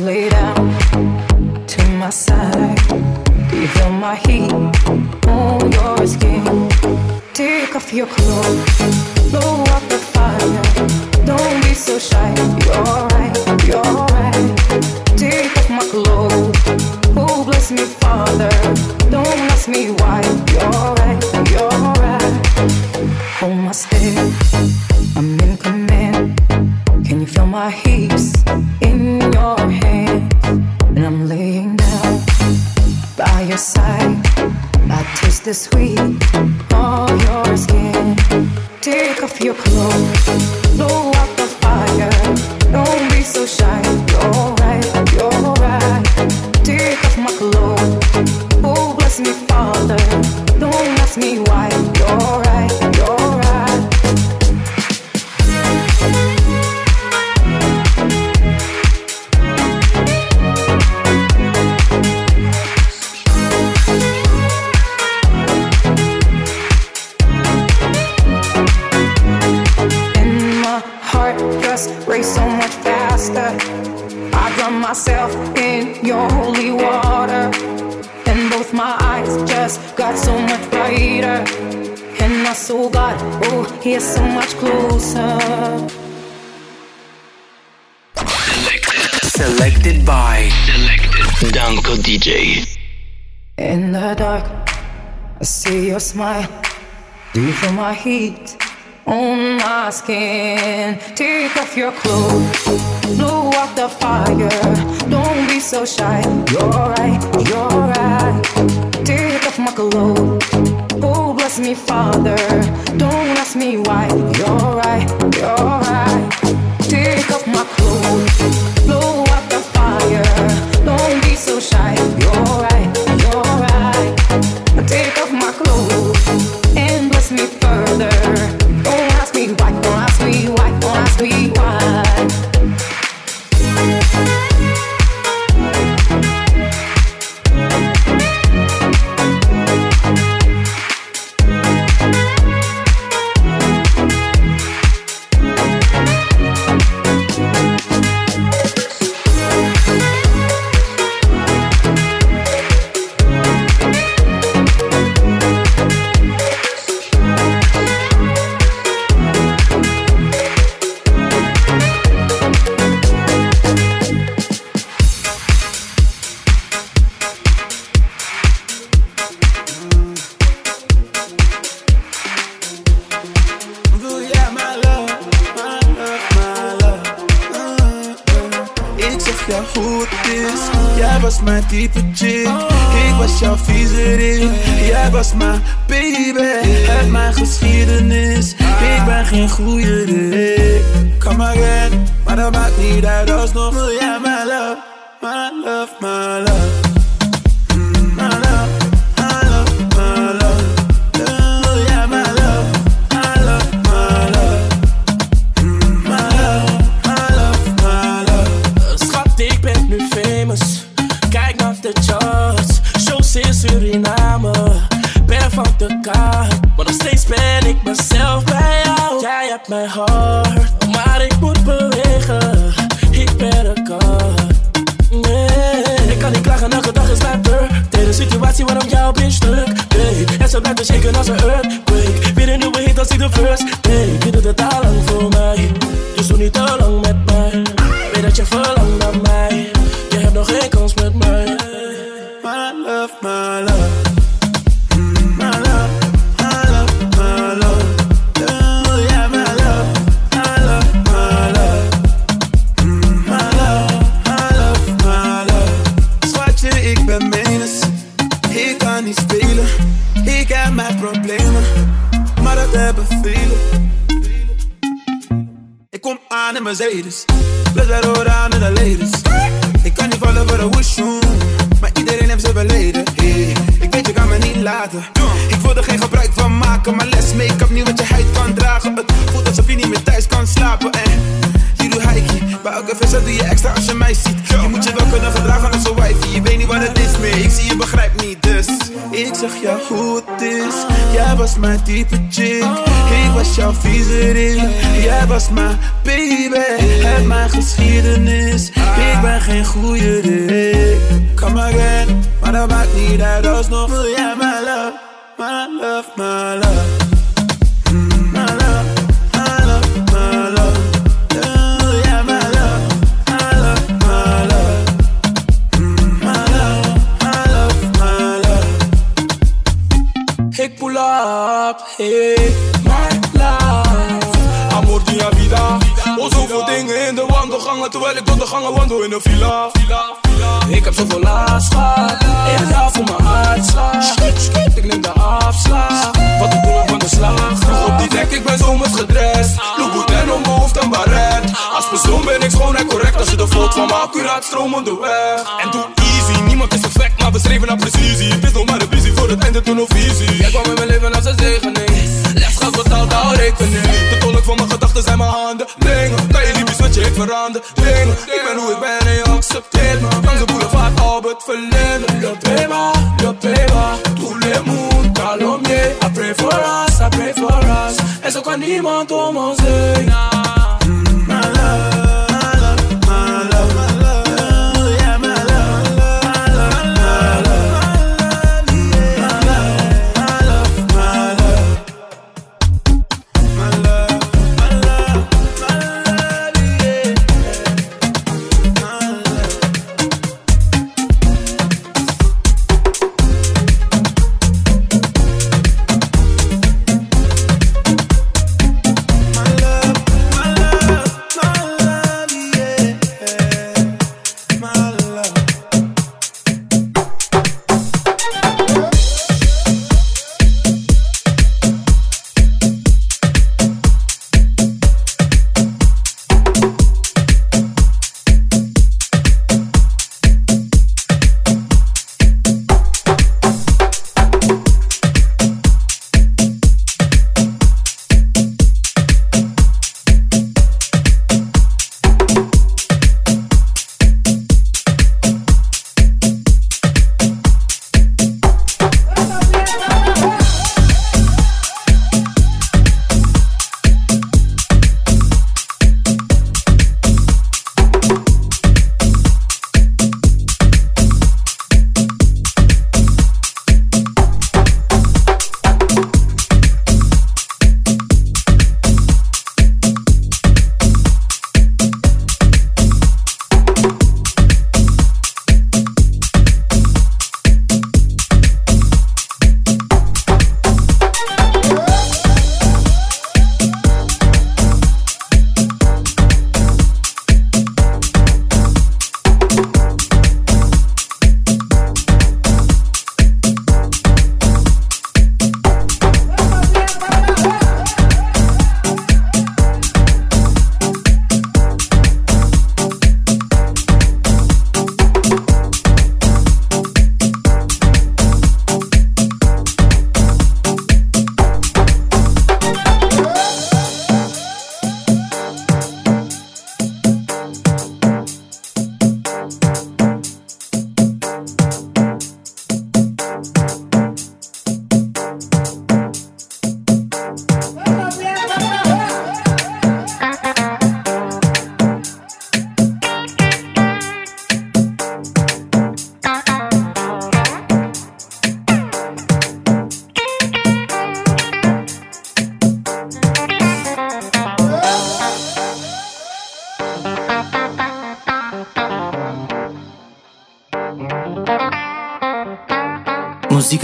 later. your side. I taste the sweet of your skin. Take off your clothes. the dark, I see your smile. Do you feel my heat on my skin? Take off your clothes, blow out the fire. Don't be so shy, you're right, you're right. Take off my clothes, oh bless me, Father. Don't ask me why, you're right, you're right. Mezelf bij jou. Jij hebt mijn hart, maar ik moet bewegen. Ik ben een kat. Nee, ik kan niet klagen, elke dag is mijn De situatie waarom jou ben stuk. Nee, en ze blijft shaken als een earthquake. Weer een nieuwe hit als ik de first. Nee, je doet het al lang voor mij. Dus doe niet te chick. Ik was jouw viezerik, jij was mijn baby. Heb mijn geschiedenis, ik ben geen goede Rick. Come again, maar dat maakt niet uit, alsnog wil jij hey, my life. Amor dia vida. Oh, zoveel dingen in de wandelgangen, terwijl ik door de gangen wandel in een villa. Ik heb zoveel last gehad, ik ga voor mijn hartslag. Ik neem de afslag, wat ik doe van de slag. Vroeg op die dek, ik ben zomers gedrest. Look en om mijn hoofd en baret. Als persoon ben ik schoon en correct, als je de vloot van me accuraat stromende weg. En doe easy, niemand is perfect, maar we streven naar precisie. Het is nog maar een visie voor het einde, toen nog visie. Jij kwam in mijn leven hou rekening. De tolk van mijn gedachten zijn mijn handen. Dingen, kan je niet wat je ik verander. Dingen, ik ben hoe ik ben en je accepteert me. Langs de boulevard Albert Verlinde. Le peba, le peba. Tout le monde, calomnier. I pray for us, I pray for us. En zo kan niemand om ons heen.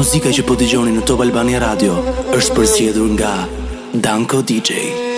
Muzika që po dëgjoni në Top Albania Radio është përsëritur nga Danko DJ.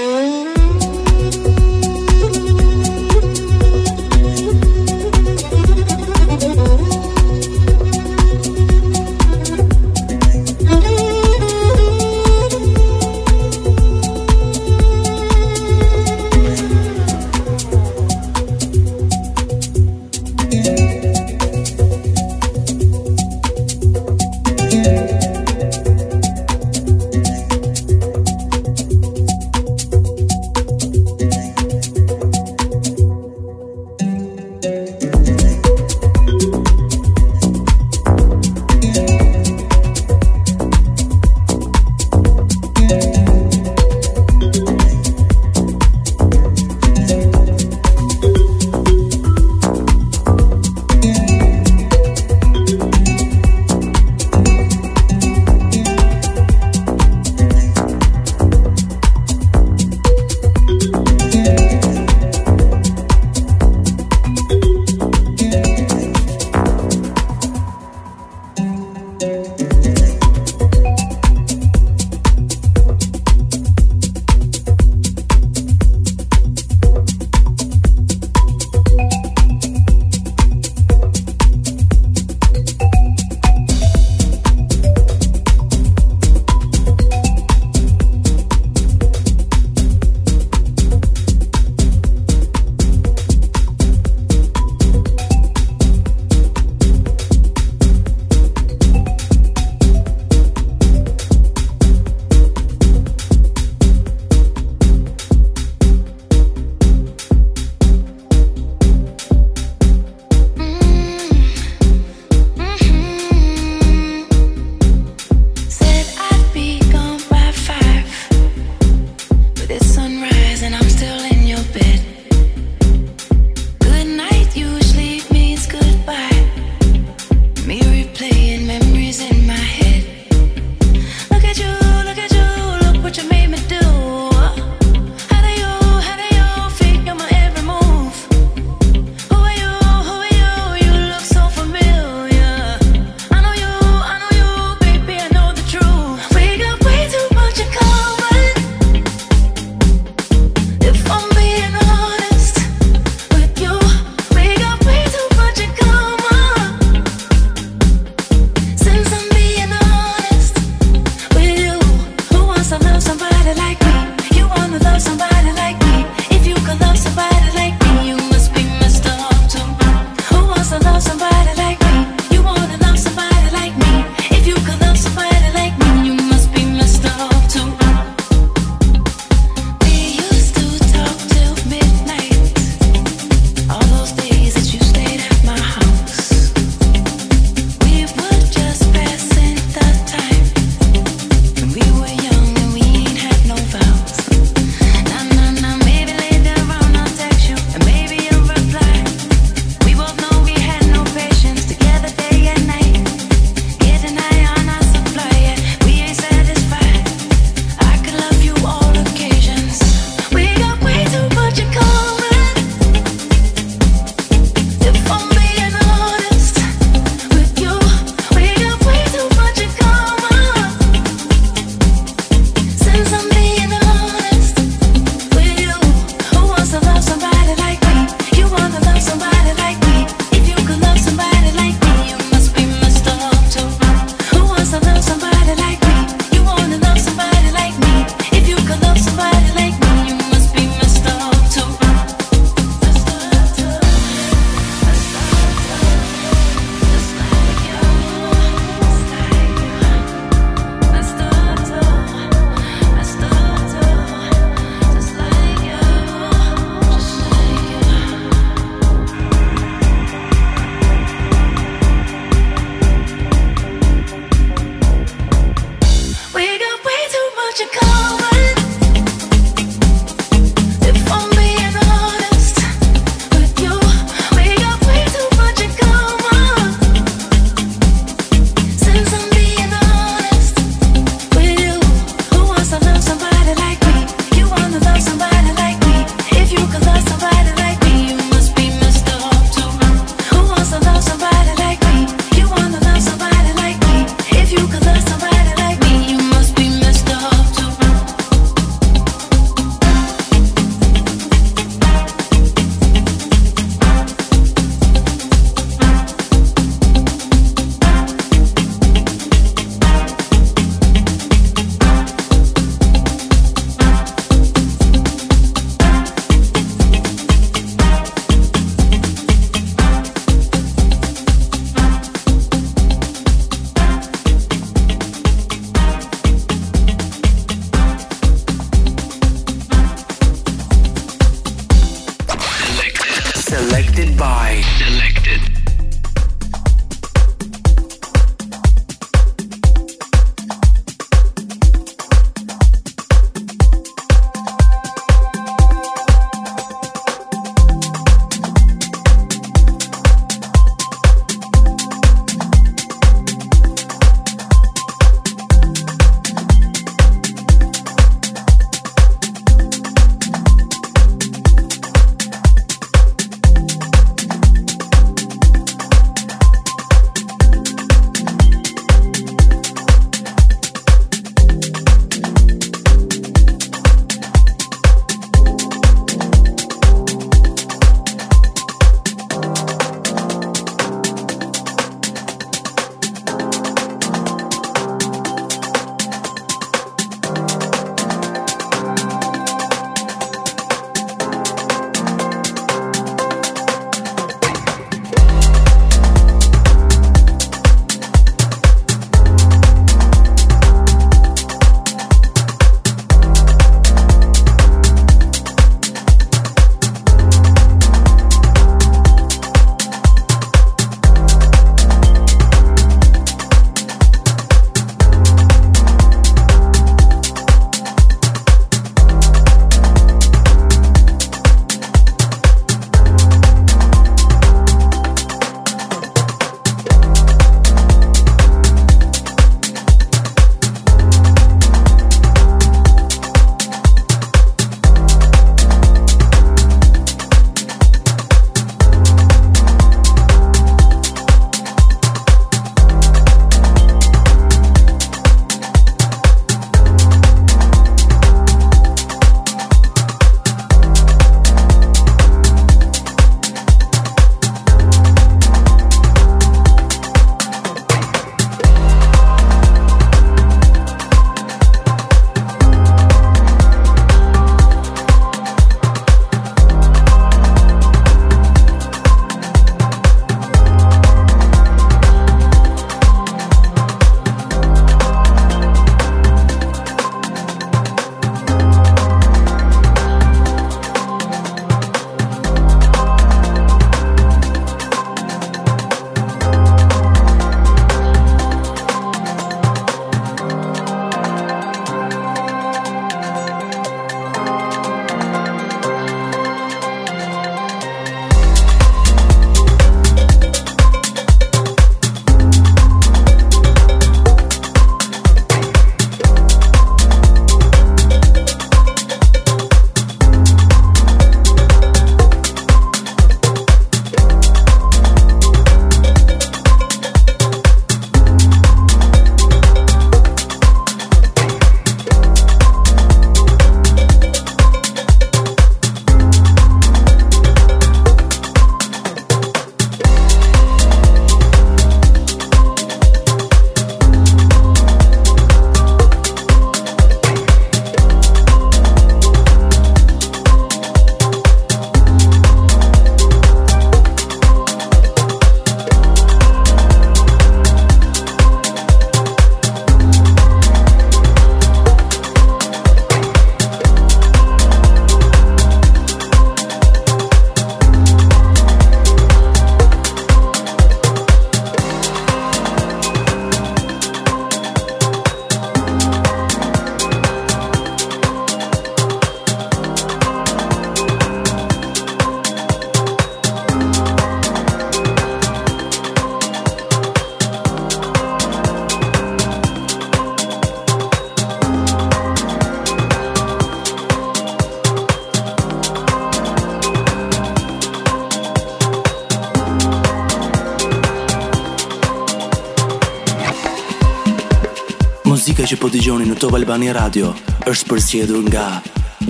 Dëgjoni në Top Albania Radio është përzgjedhur nga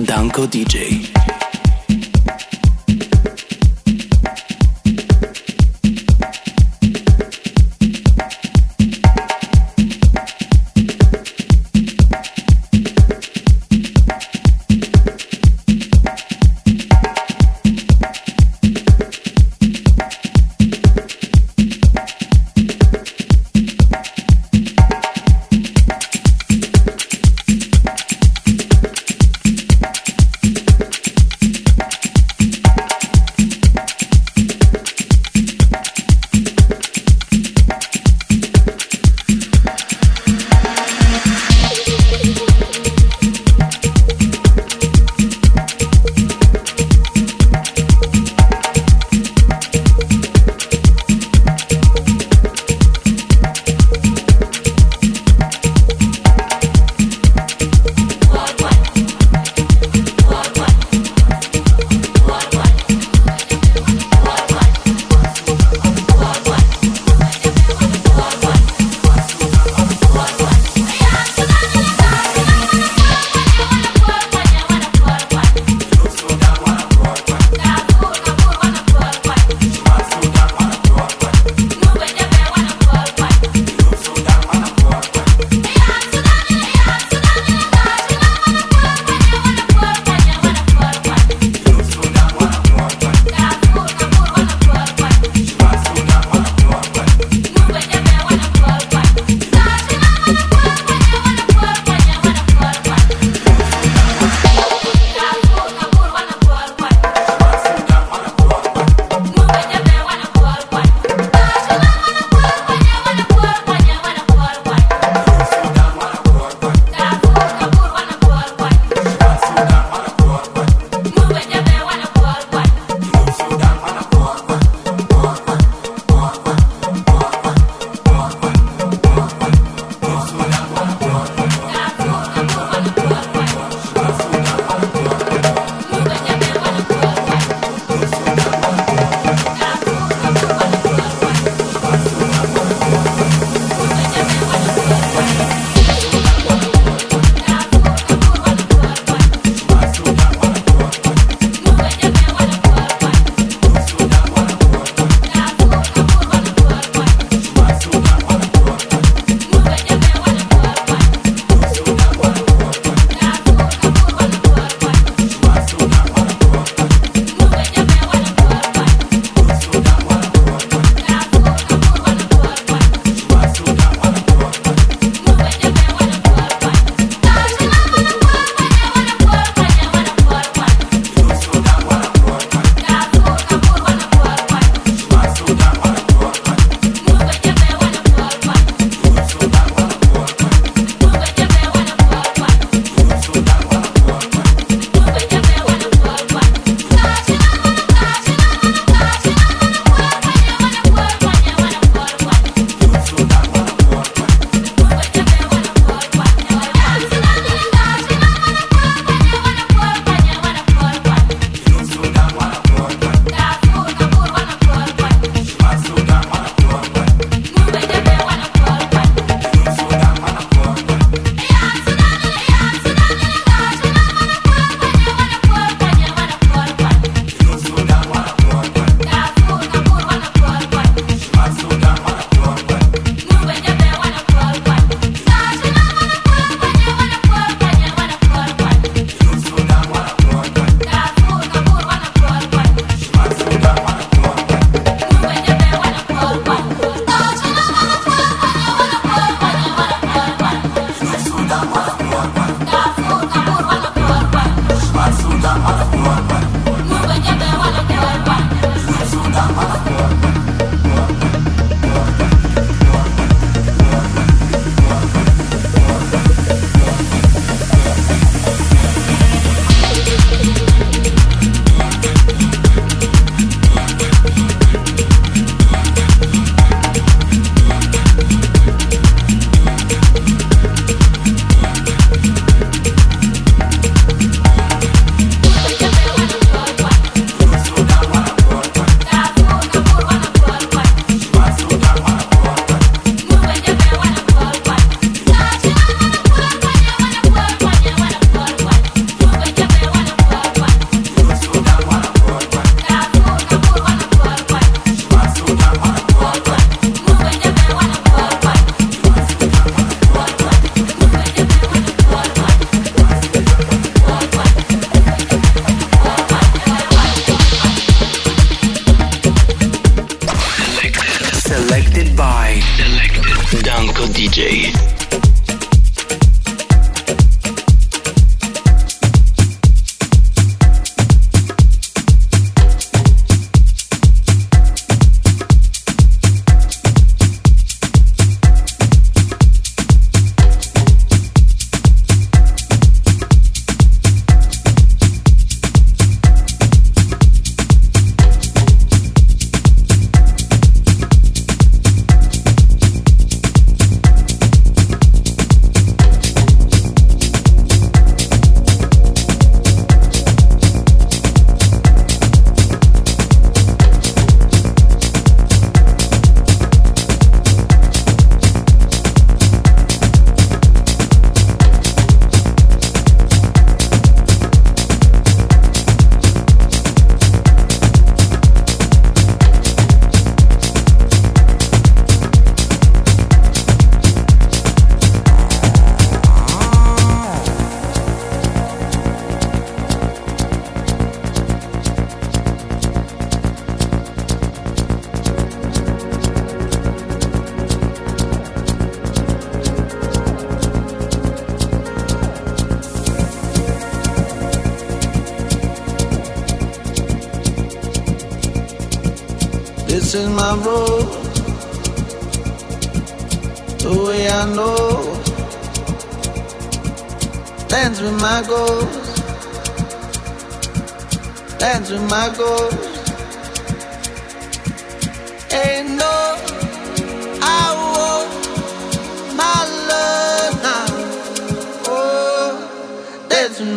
Danko DJ.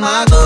my goal.